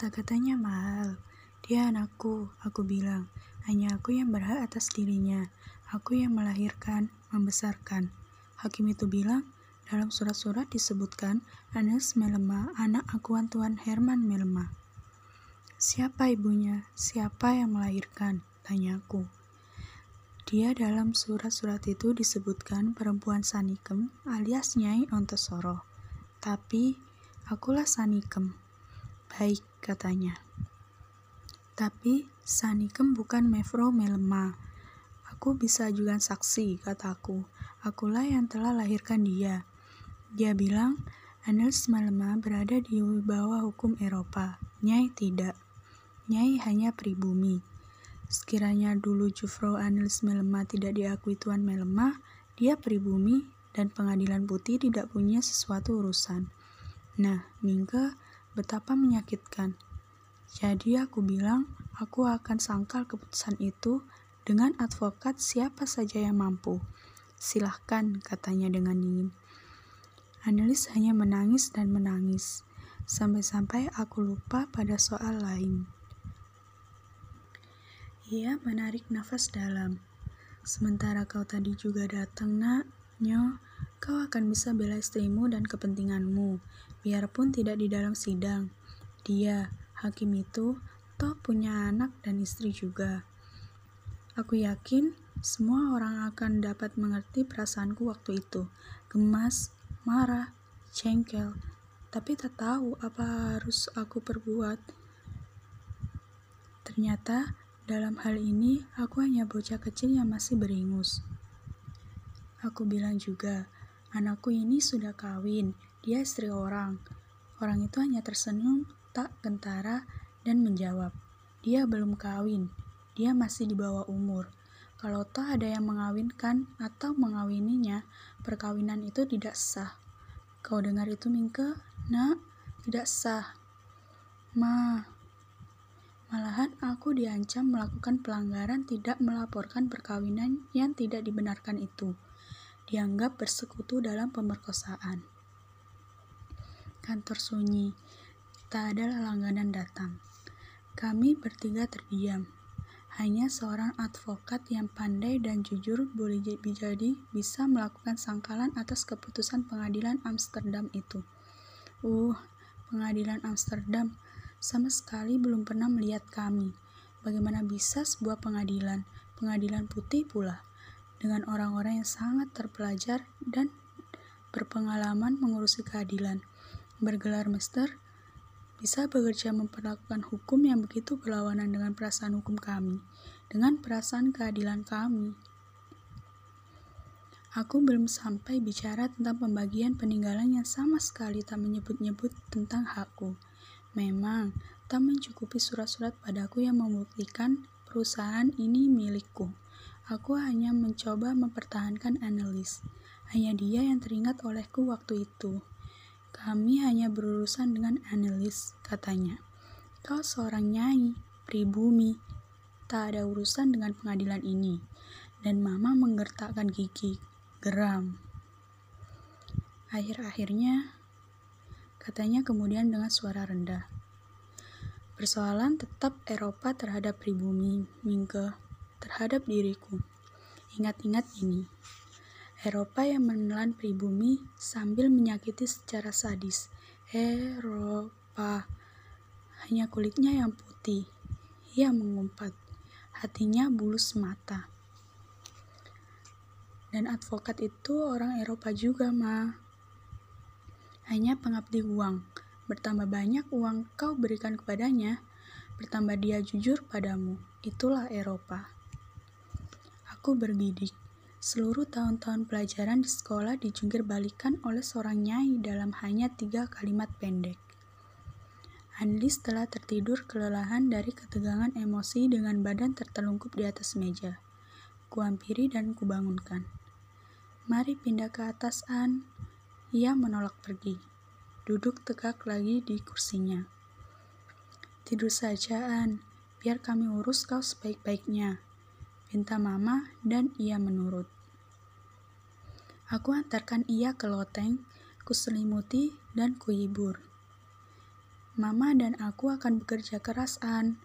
Kata-katanya mahal. Dia anakku, aku bilang. Hanya aku yang berhak atas dirinya. Aku yang melahirkan, membesarkan. Hakim itu bilang, dalam surat-surat disebutkan Anes Melema, anak akuan Tuan Herman Melema. Siapa ibunya? Siapa yang melahirkan? Tanyaku. Dia dalam surat-surat itu disebutkan perempuan Sanikem alias Nyai Ontosoro. Tapi, akulah Sanikem. Baik, katanya. Tapi Sanikem bukan Mevro Melema. Aku bisa juga saksi, kataku. Akulah yang telah lahirkan dia. Dia bilang, Anels Melema berada di bawah hukum Eropa. Nyai tidak. Nyai hanya pribumi. Sekiranya dulu Jufro Anels Melema tidak diakui Tuan Melema, dia pribumi dan pengadilan putih tidak punya sesuatu urusan. Nah, Mingke, betapa menyakitkan. Jadi aku bilang, aku akan sangkal keputusan itu dengan advokat siapa saja yang mampu. Silahkan, katanya dengan dingin. Analis hanya menangis dan menangis, sampai-sampai aku lupa pada soal lain. Ia menarik nafas dalam. Sementara kau tadi juga datang, nak, nyo, kau akan bisa bela istrimu dan kepentinganmu, biarpun tidak di dalam sidang. Dia, hakim itu toh punya anak dan istri juga. Aku yakin semua orang akan dapat mengerti perasaanku waktu itu. Gemas, marah, cengkel, tapi tak tahu apa harus aku perbuat. Ternyata dalam hal ini aku hanya bocah kecil yang masih beringus. Aku bilang juga, anakku ini sudah kawin, dia istri orang. Orang itu hanya tersenyum tak kentara dan menjawab, dia belum kawin, dia masih di bawah umur. Kalau toh ada yang mengawinkan atau mengawininya, perkawinan itu tidak sah. Kau dengar itu, Mingke? Nak, tidak sah. Ma, malahan aku diancam melakukan pelanggaran tidak melaporkan perkawinan yang tidak dibenarkan itu. Dianggap bersekutu dalam pemerkosaan. Kantor sunyi. Tak ada langganan datang. Kami bertiga terdiam. Hanya seorang advokat yang pandai dan jujur boleh jadi bisa melakukan sangkalan atas keputusan pengadilan Amsterdam itu. Uh, pengadilan Amsterdam sama sekali belum pernah melihat kami. Bagaimana bisa sebuah pengadilan, pengadilan putih pula, dengan orang-orang yang sangat terpelajar dan berpengalaman mengurusi keadilan, bergelar master, bisa bekerja memperlakukan hukum yang begitu berlawanan dengan perasaan hukum kami, dengan perasaan keadilan kami. Aku belum sampai bicara tentang pembagian peninggalan yang sama sekali tak menyebut-nyebut tentang hakku. Memang, tak mencukupi surat-surat padaku yang membuktikan perusahaan ini milikku. Aku hanya mencoba mempertahankan analis. Hanya dia yang teringat olehku waktu itu. Kami hanya berurusan dengan analis, katanya. Kau seorang nyai, pribumi, tak ada urusan dengan pengadilan ini. Dan mama menggertakkan gigi, geram. Akhir-akhirnya, katanya kemudian dengan suara rendah. Persoalan tetap Eropa terhadap pribumi, Mingke, terhadap diriku. Ingat-ingat ini. Eropa yang menelan pribumi sambil menyakiti secara sadis. Eropa. Hanya kulitnya yang putih. Ia mengumpat. Hatinya bulus mata. Dan advokat itu orang Eropa juga, Ma. Hanya pengabdi uang. Bertambah banyak uang kau berikan kepadanya, bertambah dia jujur padamu. Itulah Eropa. Aku bergidik. Seluruh tahun-tahun pelajaran di sekolah dijungkir balikan oleh seorang nyai dalam hanya tiga kalimat pendek. Andis telah tertidur kelelahan dari ketegangan emosi dengan badan tertelungkup di atas meja. Kuampiri dan kubangunkan. Mari pindah ke atas, An. Ia menolak pergi. Duduk tegak lagi di kursinya. Tidur saja, An. Biar kami urus kau sebaik-baiknya pinta mama dan ia menurut. Aku antarkan ia ke loteng, kuselimuti dan kuhibur. Mama dan aku akan bekerja keras, An.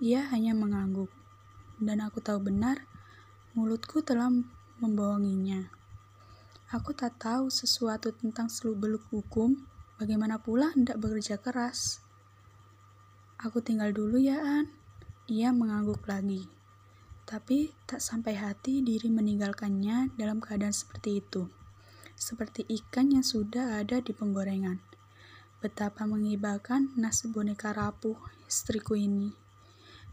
Ia hanya mengangguk. Dan aku tahu benar, mulutku telah membohonginya. Aku tak tahu sesuatu tentang seluk-beluk hukum, bagaimana pula hendak bekerja keras. Aku tinggal dulu ya, An. Ia mengangguk lagi. Tapi tak sampai hati diri meninggalkannya dalam keadaan seperti itu. Seperti ikan yang sudah ada di penggorengan. Betapa mengibarkan nasib boneka rapuh istriku ini.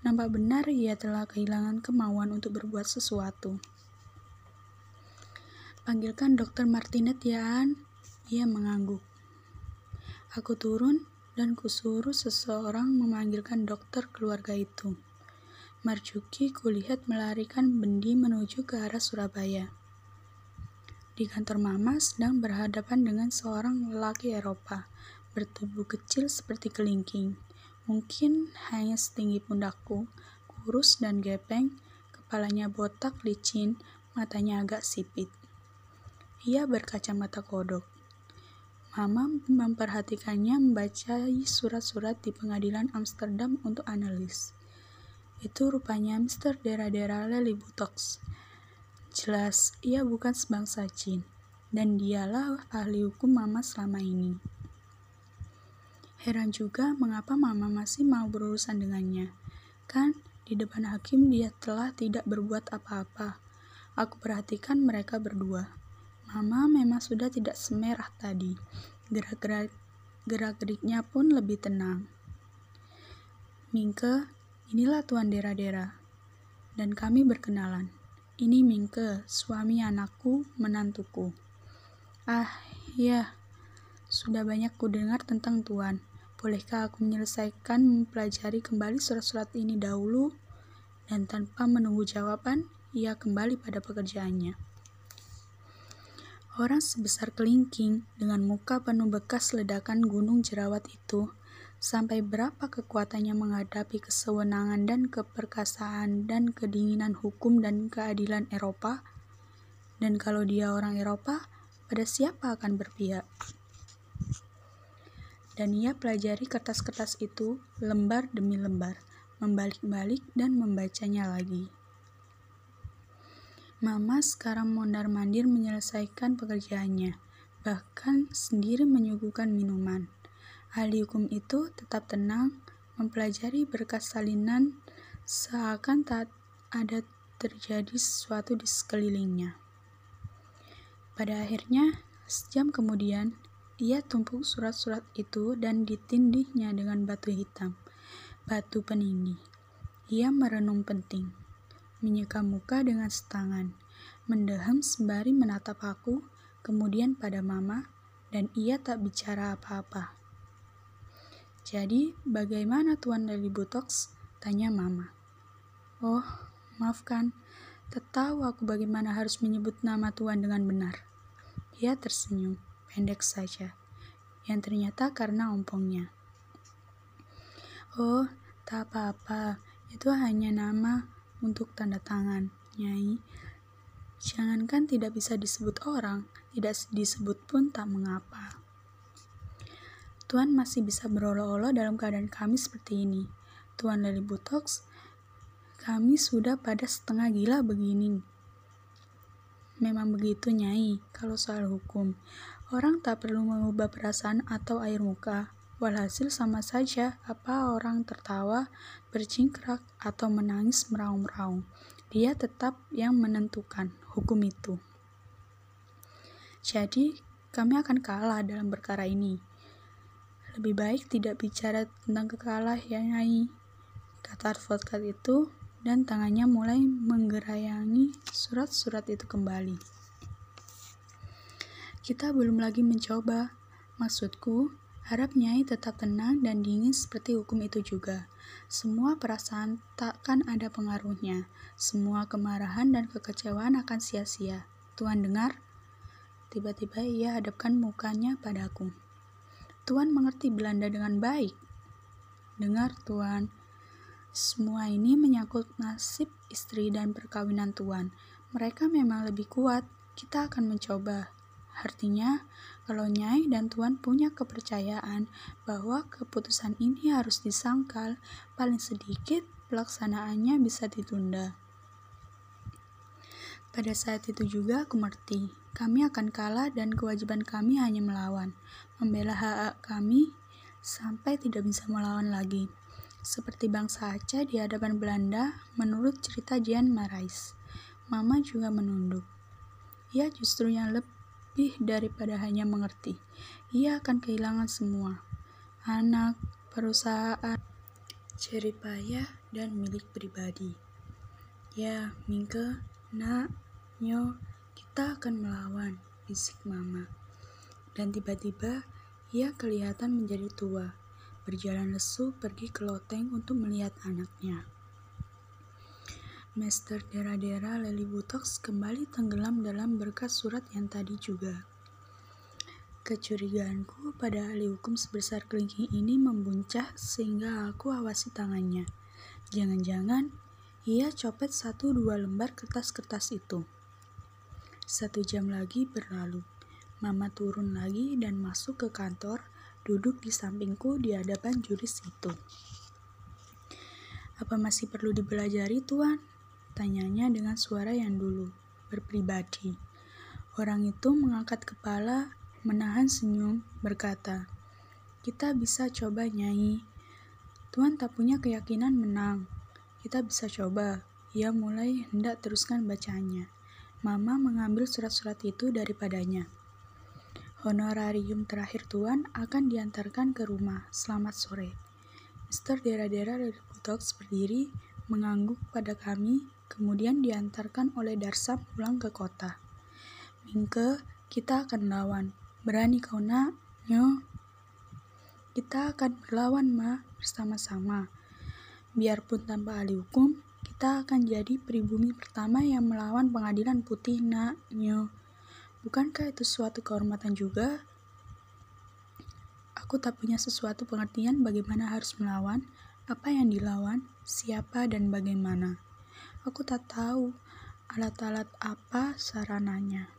Nampak benar ia telah kehilangan kemauan untuk berbuat sesuatu. Panggilkan dokter Martinet ya, An. Ia mengangguk. Aku turun dan kusuruh seseorang memanggilkan dokter keluarga itu. Marjuki kulihat melarikan bendi menuju ke arah Surabaya. Di kantor Mama sedang berhadapan dengan seorang lelaki Eropa, bertubuh kecil seperti kelingking. Mungkin hanya setinggi pundakku, kurus dan gepeng, kepalanya botak licin, matanya agak sipit. Ia berkacamata kodok. Mama memperhatikannya membaca surat-surat di pengadilan Amsterdam untuk analis. Itu rupanya Mr. Dera-Dera Lely Butox. Jelas, ia bukan sebangsa jin, dan dialah ahli hukum Mama selama ini. Heran juga mengapa Mama masih mau berurusan dengannya. Kan, di depan hakim dia telah tidak berbuat apa-apa. Aku perhatikan mereka berdua. Mama memang sudah tidak semerah tadi. Gerak-gerak gerak-geriknya pun lebih tenang. Mingke, Inilah Tuan Dera-Dera. Dan kami berkenalan. Ini Mingke, suami anakku, menantuku. Ah, ya. Sudah banyak ku dengar tentang Tuan. Bolehkah aku menyelesaikan mempelajari kembali surat-surat ini dahulu? Dan tanpa menunggu jawaban, ia kembali pada pekerjaannya. Orang sebesar kelingking dengan muka penuh bekas ledakan gunung jerawat itu sampai berapa kekuatannya menghadapi kesewenangan dan keperkasaan dan kedinginan hukum dan keadilan Eropa? Dan kalau dia orang Eropa, pada siapa akan berpihak? Dan ia pelajari kertas-kertas itu lembar demi lembar, membalik-balik dan membacanya lagi. Mama sekarang mondar-mandir menyelesaikan pekerjaannya, bahkan sendiri menyuguhkan minuman. Ahli hukum itu tetap tenang, mempelajari berkas salinan seakan tak ada terjadi sesuatu di sekelilingnya. Pada akhirnya, sejam kemudian, ia tumpuk surat-surat itu dan ditindihnya dengan batu hitam, batu peninggi. Ia merenung penting, menyeka muka dengan setangan, mendeham sembari menatap aku, kemudian pada mama, dan ia tak bicara apa-apa. Jadi, bagaimana Tuan Lily Butox? Tanya Mama. Oh, maafkan. Tak tahu aku bagaimana harus menyebut nama Tuan dengan benar. Ia tersenyum, pendek saja. Yang ternyata karena ompongnya. Oh, tak apa-apa. Itu hanya nama untuk tanda tangan, Nyai. Jangankan tidak bisa disebut orang, tidak disebut pun tak mengapa. Tuhan masih bisa berolo-olo dalam keadaan kami seperti ini. Tuan Lely Butox, kami sudah pada setengah gila begini. Memang begitu, Nyai, kalau soal hukum. Orang tak perlu mengubah perasaan atau air muka. Walhasil sama saja apa orang tertawa, bercingkrak, atau menangis meraung-raung. Dia tetap yang menentukan hukum itu. Jadi, kami akan kalah dalam perkara ini. Lebih baik tidak bicara tentang kekalah ya Nyai, kata advokat itu dan tangannya mulai menggerayangi surat-surat itu kembali. Kita belum lagi mencoba. Maksudku, harap Nyai tetap tenang dan dingin seperti hukum itu juga. Semua perasaan takkan ada pengaruhnya. Semua kemarahan dan kekecewaan akan sia-sia. Tuan dengar? Tiba-tiba ia hadapkan mukanya padaku. Tuan mengerti Belanda dengan baik. Dengar, Tuan, semua ini menyangkut nasib istri dan perkawinan Tuan. Mereka memang lebih kuat. Kita akan mencoba. Artinya, kalau Nyai dan Tuan punya kepercayaan bahwa keputusan ini harus disangkal, paling sedikit pelaksanaannya bisa ditunda. Pada saat itu juga aku mengerti, kami akan kalah dan kewajiban kami hanya melawan, membela hak kami sampai tidak bisa melawan lagi. Seperti bangsa Aceh di hadapan Belanda, menurut cerita Jean Marais. Mama juga menunduk. Ia justru yang lebih daripada hanya mengerti. Ia akan kehilangan semua. Anak, perusahaan, ceripaya, dan milik pribadi. Ya, Mingke, nak, nyo, kita akan melawan, bisik mama. Dan tiba-tiba, ia kelihatan menjadi tua, berjalan lesu pergi ke loteng untuk melihat anaknya. Master Dera-Dera Leli Butox kembali tenggelam dalam berkas surat yang tadi juga. Kecurigaanku pada ahli hukum sebesar kelingking ini membuncah sehingga aku awasi tangannya. Jangan-jangan ia copet satu dua lembar kertas-kertas itu. Satu jam lagi berlalu. Mama turun lagi dan masuk ke kantor, duduk di sampingku di hadapan juris itu. Apa masih perlu dipelajari, Tuan? Tanyanya dengan suara yang dulu, berpribadi. Orang itu mengangkat kepala, menahan senyum, berkata, Kita bisa coba nyai. Tuan tak punya keyakinan menang. Kita bisa coba. Ia mulai hendak teruskan bacanya. Mama mengambil surat-surat itu daripadanya. Honorarium terakhir Tuan akan diantarkan ke rumah. Selamat sore. Mister Dera-Dera dari Butox berdiri, mengangguk pada kami, kemudian diantarkan oleh Darsam pulang ke kota. Mingke, kita akan lawan. Berani kau nak? Nyo? Kita akan berlawan, Ma, bersama-sama. Biarpun tanpa ahli hukum, kita akan jadi pribumi pertama yang melawan pengadilan putih, nak, Nyo. Bukankah itu suatu kehormatan juga? Aku tak punya sesuatu pengertian bagaimana harus melawan, apa yang dilawan, siapa dan bagaimana. Aku tak tahu alat-alat apa sarananya.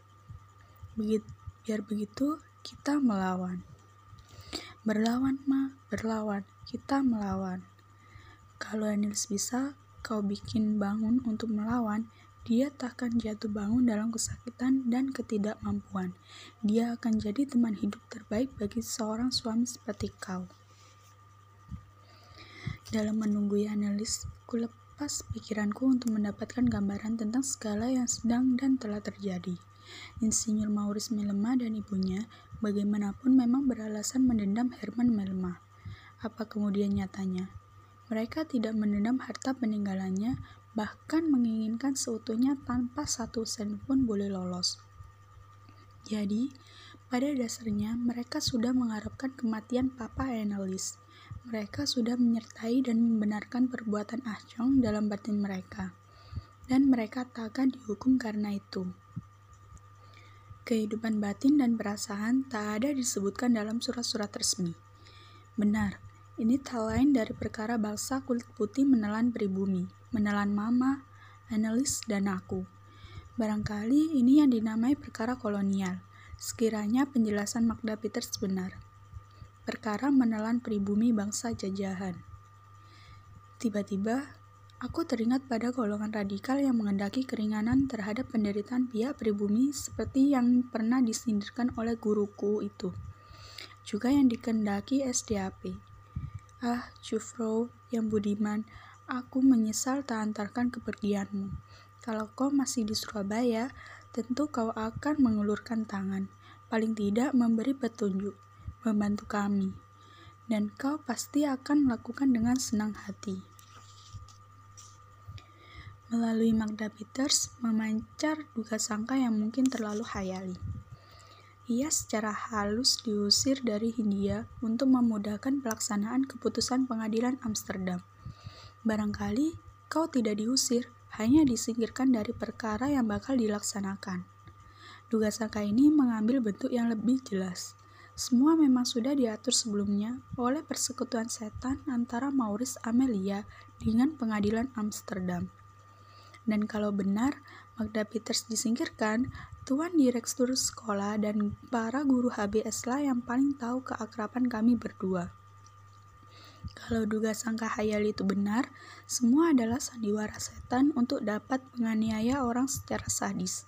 Begit, biar begitu, kita melawan. Berlawan, Ma, berlawan. Kita melawan. Kalau Anils bisa, kau bikin bangun untuk melawan, dia takkan jatuh bangun dalam kesakitan dan ketidakmampuan. Dia akan jadi teman hidup terbaik bagi seorang suami seperti kau. Dalam menunggu Annelies, kulep Pas pikiranku untuk mendapatkan gambaran tentang segala yang sedang dan telah terjadi. Insinyur Maurice Melema dan ibunya bagaimanapun memang beralasan mendendam Herman Melema. Apa kemudian nyatanya? Mereka tidak mendendam harta peninggalannya, bahkan menginginkan seutuhnya tanpa satu sen pun boleh lolos. Jadi, pada dasarnya mereka sudah mengharapkan kematian Papa Annelies mereka sudah menyertai dan membenarkan perbuatan Ah dalam batin mereka, dan mereka tak akan dihukum karena itu. Kehidupan batin dan perasaan tak ada disebutkan dalam surat-surat resmi. Benar, ini tak lain dari perkara bangsa kulit putih menelan pribumi, menelan mama, analis, dan aku. Barangkali ini yang dinamai perkara kolonial, sekiranya penjelasan Magda Peters benar perkara menelan pribumi bangsa jajahan. Tiba-tiba, aku teringat pada golongan radikal yang mengendaki keringanan terhadap penderitaan pihak pribumi seperti yang pernah disindirkan oleh guruku itu. Juga yang dikendaki SDAP. Ah, Jufro yang budiman, aku menyesal tak antarkan kepergianmu. Kalau kau masih di Surabaya, tentu kau akan mengulurkan tangan, paling tidak memberi petunjuk membantu kami, dan kau pasti akan melakukan dengan senang hati. Melalui Magda Peters memancar duga sangka yang mungkin terlalu hayali. Ia secara halus diusir dari Hindia untuk memudahkan pelaksanaan keputusan pengadilan Amsterdam. Barangkali kau tidak diusir, hanya disingkirkan dari perkara yang bakal dilaksanakan. Duga sangka ini mengambil bentuk yang lebih jelas. Semua memang sudah diatur sebelumnya oleh persekutuan setan antara Maurice Amelia dengan pengadilan Amsterdam. Dan kalau benar Magda Peters disingkirkan, Tuan Direktur sekolah dan para guru HBS lah yang paling tahu keakraban kami berdua. Kalau duga sangka hayal itu benar, semua adalah sandiwara setan untuk dapat menganiaya orang secara sadis.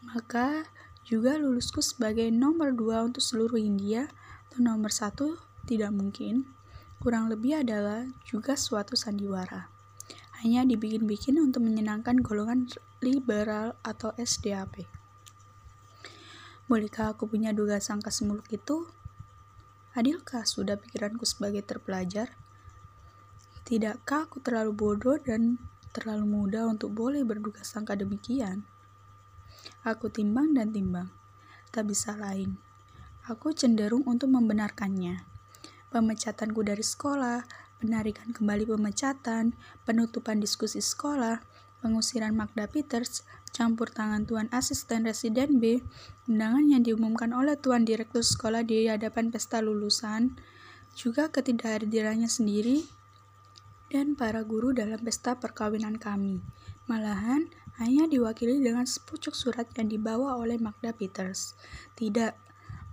Maka juga lulusku sebagai nomor dua untuk seluruh India atau nomor satu tidak mungkin. Kurang lebih adalah juga suatu sandiwara. Hanya dibikin-bikin untuk menyenangkan golongan liberal atau SDAP. Bolehkah aku punya duga sangka semuluk itu? Adilkah sudah pikiranku sebagai terpelajar? Tidakkah aku terlalu bodoh dan terlalu muda untuk boleh berduga sangka demikian? Aku timbang dan timbang. Tak bisa lain. Aku cenderung untuk membenarkannya. Pemecatanku dari sekolah, penarikan kembali pemecatan, penutupan diskusi sekolah, pengusiran Magda Peters, campur tangan Tuan Asisten Residen B, undangan yang diumumkan oleh Tuan Direktur Sekolah di hadapan pesta lulusan, juga ketidakhadirannya sendiri, dan para guru dalam pesta perkawinan kami. Malahan, hanya diwakili dengan sepucuk surat yang dibawa oleh Magda Peters. Tidak,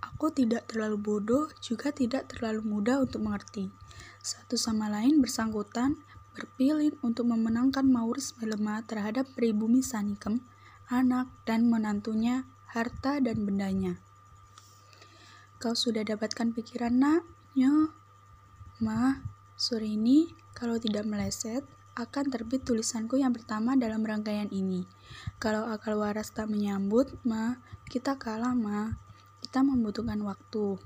aku tidak terlalu bodoh, juga tidak terlalu muda untuk mengerti. Satu sama lain bersangkutan, berpilih untuk memenangkan Maurice Melema terhadap pribumi Sanikem, anak dan menantunya, harta dan bendanya. Kau sudah dapatkan pikiran nak? Nyo. Ma, sore ini, kalau tidak meleset, akan terbit tulisanku yang pertama dalam rangkaian ini. Kalau akal waras tak menyambut, ma, kita kalah, ma. Kita membutuhkan waktu.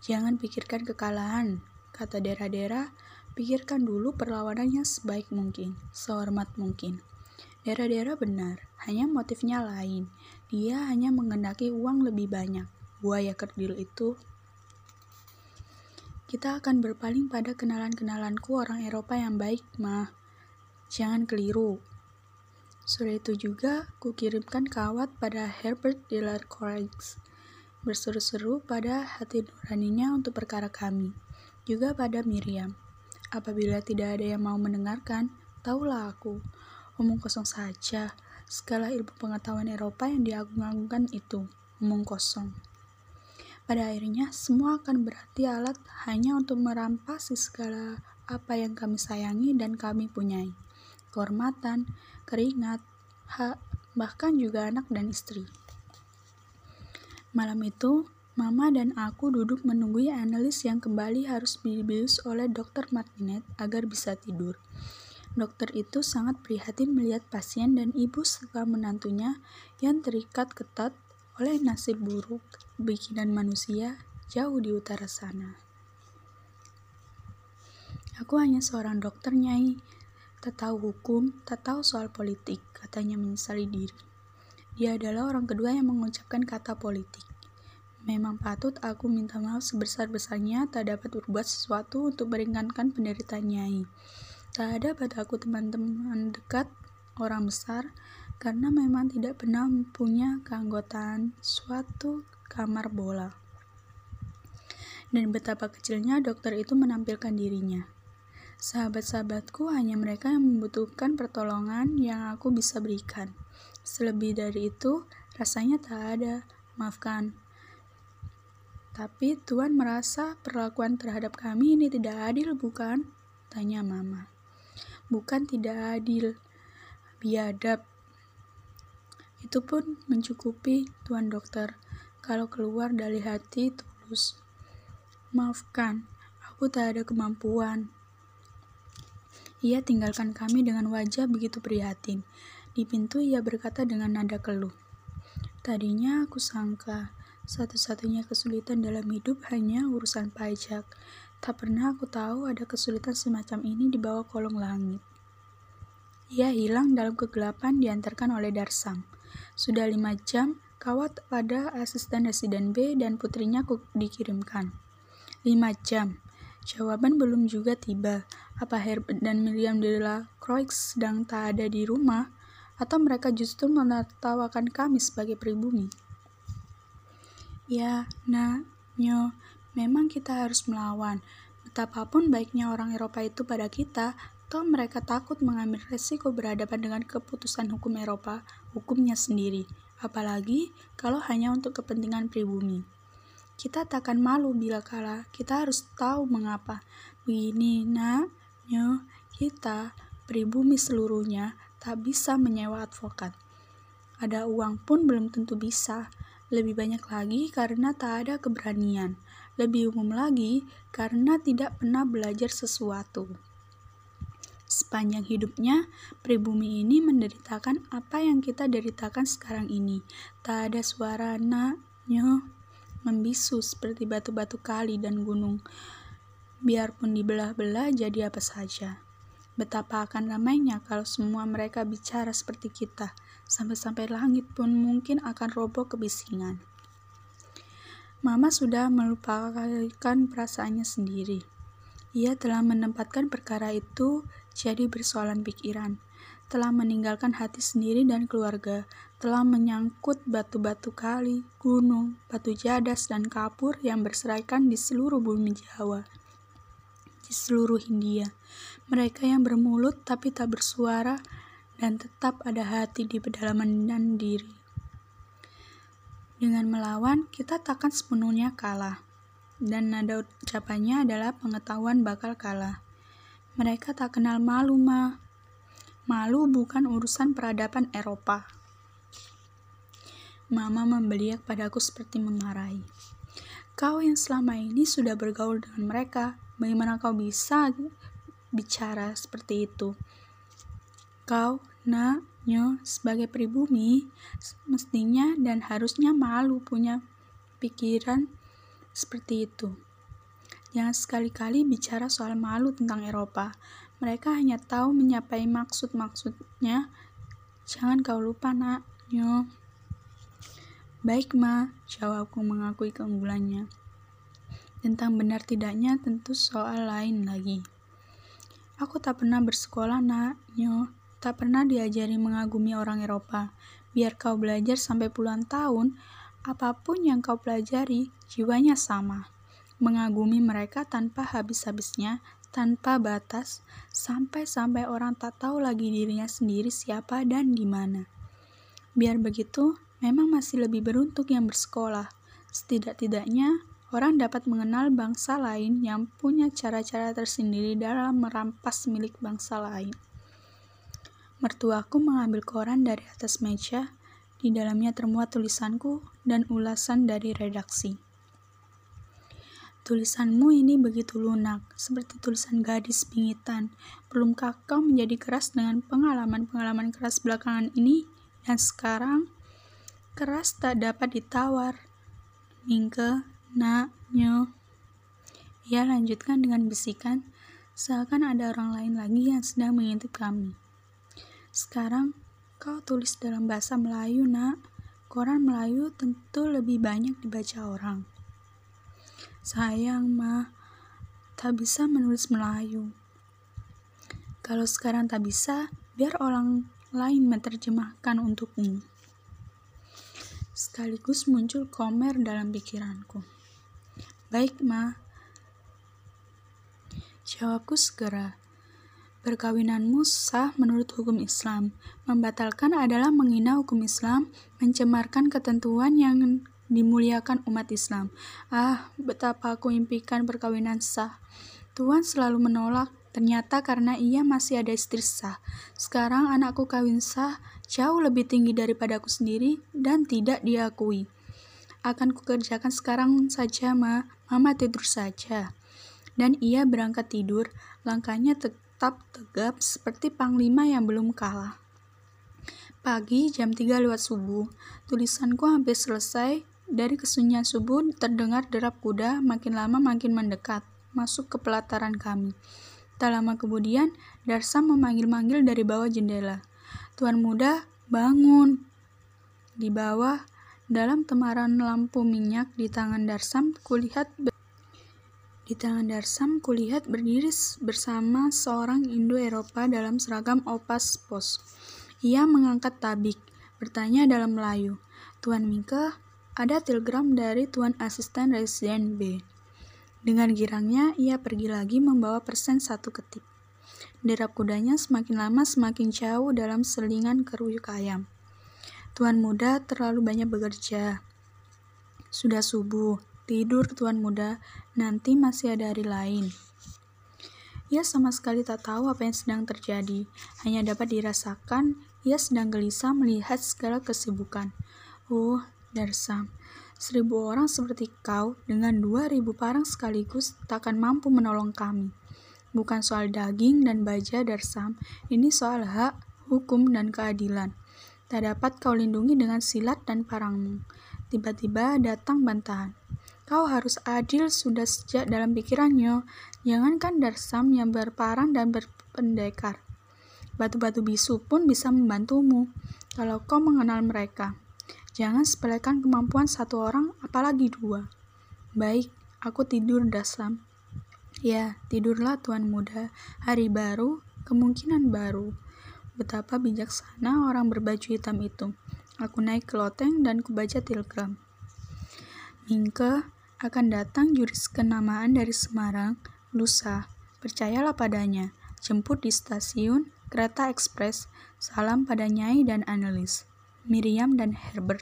Jangan pikirkan kekalahan, kata Dera-Dera Pikirkan dulu perlawanannya sebaik mungkin, sehormat mungkin. Daerah-daerah benar, hanya motifnya lain. Dia hanya mengendaki uang lebih banyak. Buaya kerdil itu kita akan berpaling pada kenalan-kenalanku orang Eropa yang baik, mah. Jangan keliru. Sore itu juga, kukirimkan kawat pada Herbert Delacroix, berseru-seru pada hati nuraninya untuk perkara kami, juga pada Miriam. Apabila tidak ada yang mau mendengarkan, tahulah aku. Omong kosong saja. Segala ilmu pengetahuan Eropa yang diagung-agungkan itu. Omong kosong. Pada akhirnya, semua akan berarti alat hanya untuk merampasi segala apa yang kami sayangi dan kami punyai. Kehormatan, keringat, hak, bahkan juga anak dan istri. Malam itu, Mama dan aku duduk menunggu analis yang kembali harus dibius oleh Dr. Martinet agar bisa tidur. Dokter itu sangat prihatin melihat pasien dan ibu serta menantunya yang terikat ketat oleh nasib buruk bikinan manusia jauh di utara sana. Aku hanya seorang dokter nyai, tak tahu hukum, tak tahu soal politik, katanya menyesali diri. Dia adalah orang kedua yang mengucapkan kata politik. Memang patut aku minta maaf sebesar-besarnya tak dapat berbuat sesuatu untuk meringankan penderitaan Nyai. Tak ada pada aku teman-teman dekat, orang besar, karena memang tidak pernah punya keanggotaan suatu kamar bola. Dan betapa kecilnya dokter itu menampilkan dirinya. Sahabat-sahabatku hanya mereka yang membutuhkan pertolongan yang aku bisa berikan. Selebih dari itu, rasanya tak ada. Maafkan, tapi Tuhan merasa perlakuan terhadap kami ini tidak adil, bukan? Tanya Mama. Bukan tidak adil, biadab. Itu pun mencukupi, Tuan Dokter, kalau keluar dari hati tulus. Maafkan, aku tak ada kemampuan. Ia tinggalkan kami dengan wajah begitu prihatin. Di pintu ia berkata dengan nada keluh. Tadinya aku sangka satu-satunya kesulitan dalam hidup hanya urusan pajak. Tak pernah aku tahu ada kesulitan semacam ini di bawah kolong langit. Ia hilang dalam kegelapan diantarkan oleh Darsam. Sudah lima jam, kawat pada asisten residen B dan putrinya dikirimkan. Lima jam. Jawaban belum juga tiba. Apa Herbert dan Miriam de la Croix sedang tak ada di rumah? Atau mereka justru menertawakan kami sebagai pribumi? Ya, nah, nyo, memang kita harus melawan. Betapapun baiknya orang Eropa itu pada kita, toh mereka takut mengambil resiko berhadapan dengan keputusan hukum Eropa, hukumnya sendiri. apalagi kalau hanya untuk kepentingan pribumi. Kita takkan malu bila kalah, kita harus tahu mengapa. Begini, nak, nyo, kita, pribumi seluruhnya, tak bisa menyewa advokat. Ada uang pun belum tentu bisa. Lebih banyak lagi karena tak ada keberanian. Lebih umum lagi karena tidak pernah belajar sesuatu. Sepanjang hidupnya, pribumi ini menderitakan apa yang kita deritakan sekarang ini. Tak ada suara nyo, membisu seperti batu-batu kali dan gunung. Biarpun dibelah-belah jadi apa saja. Betapa akan ramainya kalau semua mereka bicara seperti kita, sampai-sampai langit pun mungkin akan roboh kebisingan. Mama sudah melupakan perasaannya sendiri. Ia telah menempatkan perkara itu jadi persoalan pikiran telah meninggalkan hati sendiri dan keluarga, telah menyangkut batu-batu kali, gunung, batu jadas, dan kapur yang berserakan di seluruh bumi Jawa, di seluruh India. Mereka yang bermulut tapi tak bersuara dan tetap ada hati di pedalaman dan diri. Dengan melawan, kita takkan sepenuhnya kalah. Dan nada ucapannya adalah pengetahuan bakal kalah. Mereka tak kenal malu, mah Malu bukan urusan peradaban Eropa. Mama membeliak padaku seperti memarahi. Kau yang selama ini sudah bergaul dengan mereka, bagaimana kau bisa bicara seperti itu? Kau, nak, nyo, sebagai pribumi, mestinya dan harusnya malu punya pikiran seperti itu. Jangan sekali-kali bicara soal malu tentang Eropa. Mereka hanya tahu menyapai maksud-maksudnya. Jangan kau lupa, nak. Nyo. Baik, Ma. Jawabku mengakui keunggulannya. Tentang benar tidaknya tentu soal lain lagi. Aku tak pernah bersekolah, nak. Nyo. Tak pernah diajari mengagumi orang Eropa. Biar kau belajar sampai puluhan tahun, apa pun yang kau pelajari, jiwanya sama. Mengagumi mereka tanpa habis-habisnya, tanpa batas, sampai-sampai orang tak tahu lagi dirinya sendiri siapa dan di mana. Biar begitu, memang masih lebih beruntung yang bersekolah. Setidak-tidaknya, orang dapat mengenal bangsa lain yang punya cara-cara tersendiri dalam merampas milik bangsa lain. Mertuaku mengambil koran dari atas meja, di dalamnya termuat tulisanku dan ulasan dari redaksi. Tulisanmu ini begitu lunak, seperti tulisan gadis pingitan. Belumkah kau menjadi keras dengan pengalaman-pengalaman keras belakangan ini? Dan sekarang, keras tak dapat ditawar. Mingke, nak, nyo. Ia lanjutkan dengan bisikan, seakan ada orang lain lagi yang sedang mengintip kami. Sekarang, kau tulis dalam bahasa Melayu, nak. Koran Melayu tentu lebih banyak dibaca orang. Sayang, mah, tak bisa menulis Melayu. Kalau sekarang tak bisa, biar orang lain menerjemahkan untukmu. Sekaligus muncul komer dalam pikiranku. Baik, Ma. Jawabku segera. Perkawinanmu sah menurut hukum Islam. Membatalkan adalah menghina hukum Islam, mencemarkan ketentuan yang dimuliakan umat Islam. Ah, betapa aku impikan perkawinan sah. Tuhan selalu menolak, ternyata karena ia masih ada istri sah. Sekarang anakku kawin sah jauh lebih tinggi daripada aku sendiri dan tidak diakui. Akan kukerjakan sekarang saja, Ma. Mama tidur saja. Dan ia berangkat tidur, langkahnya tetap tegap seperti panglima yang belum kalah. Pagi jam 3 lewat subuh, tulisanku hampir selesai dari kesunyian subuh terdengar derap kuda makin lama makin mendekat, masuk ke pelataran kami. Tak lama kemudian, Darsam memanggil-manggil dari bawah jendela. Tuan muda, bangun! Di bawah, dalam temaran lampu minyak di tangan Darsam, kulihat di tangan Darsam kulihat berdiri bersama seorang Indo-Eropa dalam seragam opas pos. Ia mengangkat tabik, bertanya dalam Melayu, Tuan Mika, ada telegram dari Tuan Asisten Residen B. Dengan girangnya, ia pergi lagi membawa persen satu ketip. Derap kudanya semakin lama semakin jauh dalam selingan keruyuk ayam. Tuan muda terlalu banyak bekerja. Sudah subuh, tidur tuan muda, nanti masih ada hari lain. Ia sama sekali tak tahu apa yang sedang terjadi, hanya dapat dirasakan ia sedang gelisah melihat segala kesibukan. Oh, Darsam, seribu orang seperti kau dengan dua ribu parang sekaligus takkan mampu menolong kami. Bukan soal daging dan baja Darsam, ini soal hak, hukum, dan keadilan. Tak dapat kau lindungi dengan silat dan parangmu. Tiba-tiba datang bantahan. Kau harus adil sudah sejak dalam pikirannya. Jangankan Darsam yang berparang dan berpendekar. Batu-batu bisu pun bisa membantumu kalau kau mengenal mereka. Jangan sepelekan kemampuan satu orang, apalagi dua. Baik, aku tidur Darsam. Ya, tidurlah tuan muda. Hari baru, kemungkinan baru. Betapa bijaksana orang berbaju hitam itu. Aku naik ke loteng dan kubaca telegram. Mingke, akan datang juris kenamaan dari Semarang, lusa. Percayalah padanya. Jemput di stasiun, kereta ekspres. Salam pada Nyai dan Annelies. Miriam dan Herbert.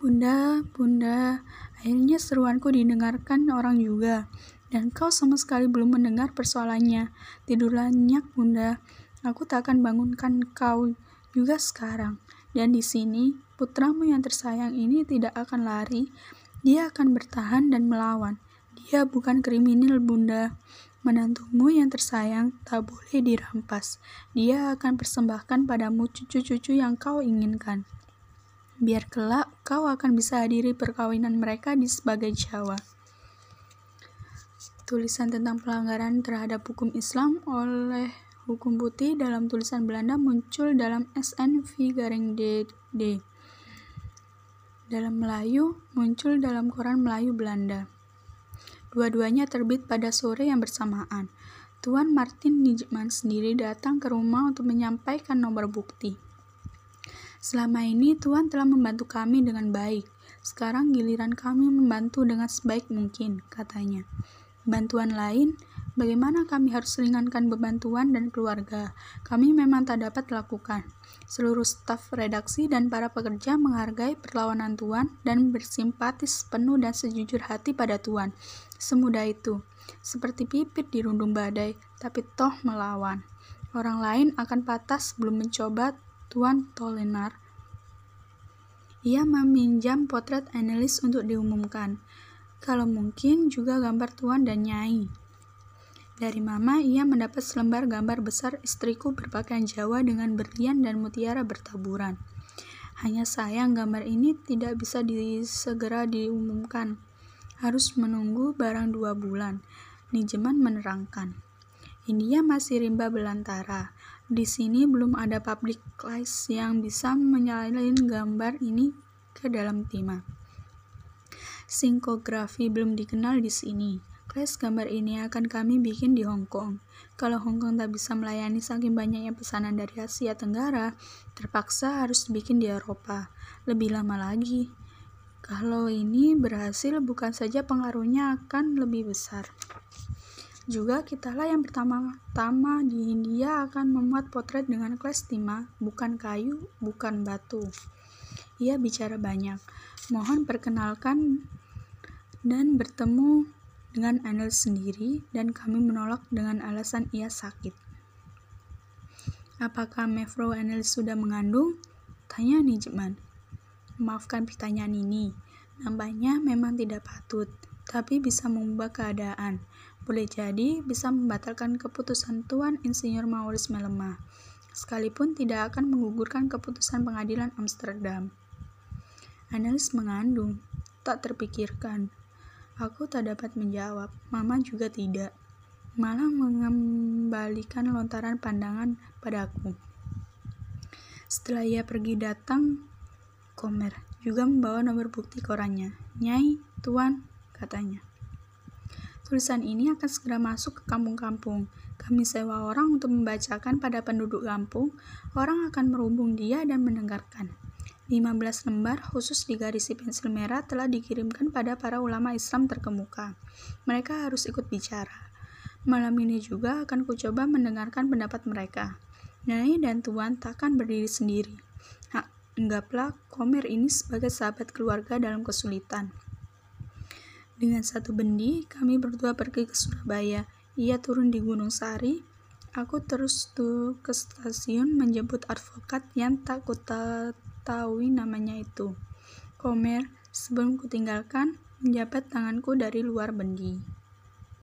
Bunda, bunda, akhirnya seruanku didengarkan orang juga. Dan kau sama sekali belum mendengar persoalannya. Tidurlah nyenyak, bunda. Aku tak akan bangunkan kau juga sekarang. Dan di sini, putramu yang tersayang ini tidak akan lari, dia akan bertahan dan melawan. Dia bukan kriminal, Bunda. Menantumu yang tersayang tak boleh dirampas. Dia akan persembahkan padamu cucu-cucu yang kau inginkan. Biar kelak kau akan bisa hadiri perkawinan mereka di sebagai Jawa. Tulisan tentang pelanggaran terhadap hukum Islam oleh hukum putih dalam tulisan Belanda muncul dalam SNV garing DD dalam Melayu muncul dalam koran Melayu Belanda. Dua-duanya terbit pada sore yang bersamaan. Tuan Martin Nijman sendiri datang ke rumah untuk menyampaikan nomor bukti. Selama ini Tuan telah membantu kami dengan baik. Sekarang giliran kami membantu dengan sebaik mungkin, katanya. Bantuan lain, bagaimana kami harus ringankan beban Tuan dan keluarga, kami memang tak dapat lakukan. Seluruh staf redaksi dan para pekerja menghargai perlawanan Tuan dan bersimpatis penuh dan sejujur hati pada Tuan. Semudah itu, seperti pipit di rundung badai, tapi toh melawan. Orang lain akan patah sebelum mencoba Tuan Tolinar. Ia meminjam potret analis untuk diumumkan. Kalau mungkin juga gambar Tuan dan Nyai. Dari mama, ia mendapat selembar gambar besar istriku berpakaian Jawa dengan berlian dan mutiara bertaburan. Hanya sayang gambar ini tidak bisa disegera diumumkan. Harus menunggu barang dua bulan. Nijeman menerangkan. India masih rimba belantara. Di sini belum ada public place yang bisa menyalin gambar ini ke dalam timah. Sinkografi belum dikenal di sini. Kelas gambar ini akan kami bikin di Hong Kong. Kalau Hong Kong tak bisa melayani saking banyaknya pesanan dari Asia Tenggara, terpaksa harus dibikin di Eropa. Lebih lama lagi. Kalau ini berhasil, bukan saja pengaruhnya akan lebih besar. Juga kitalah yang pertama-tama di India akan memuat potret dengan kelas timah, bukan kayu, bukan batu. Ia bicara banyak. Mohon perkenalkan dan bertemu dengan Anel sendiri dan kami menolak dengan alasan ia sakit. Apakah Mevrouw Anel sudah mengandung? Tanya Nijman. Maafkan pertanyaan ini. Nampaknya memang tidak patut, tapi bisa mengubah keadaan. Boleh jadi bisa membatalkan keputusan Tuan Insinyur Maurice Melemah, sekalipun tidak akan menggugurkan keputusan pengadilan Amsterdam. Analis mengandung, tak terpikirkan. Aku tak dapat menjawab, Mama juga tidak. Malah mengembalikan lontaran pandangan padaku. Setelah ia pergi datang, Komer juga membawa nomor bukti korannya. Nyai, Tuan, katanya. Tulisan ini akan segera masuk ke kampung-kampung. Kami sewa orang untuk membacakan pada penduduk kampung. Orang akan merubung dia dan mendengarkan. 15 lembar khusus digarisi pensil merah telah dikirimkan pada para ulama Islam terkemuka. Mereka harus ikut bicara. Malam ini juga akan kucoba mendengarkan pendapat mereka. Nyai dan Tuan takkan berdiri sendiri. anggaplah Komer ini sebagai sahabat keluarga dalam kesulitan. Dengan satu bendi, kami berdua pergi ke Surabaya. Ia turun di Gunung Sari. Aku terus tuh ke stasiun menjemput advokat yang tak kutahui namanya itu. Komer, sebelum kutinggalkan, menjabat tanganku dari luar bendi.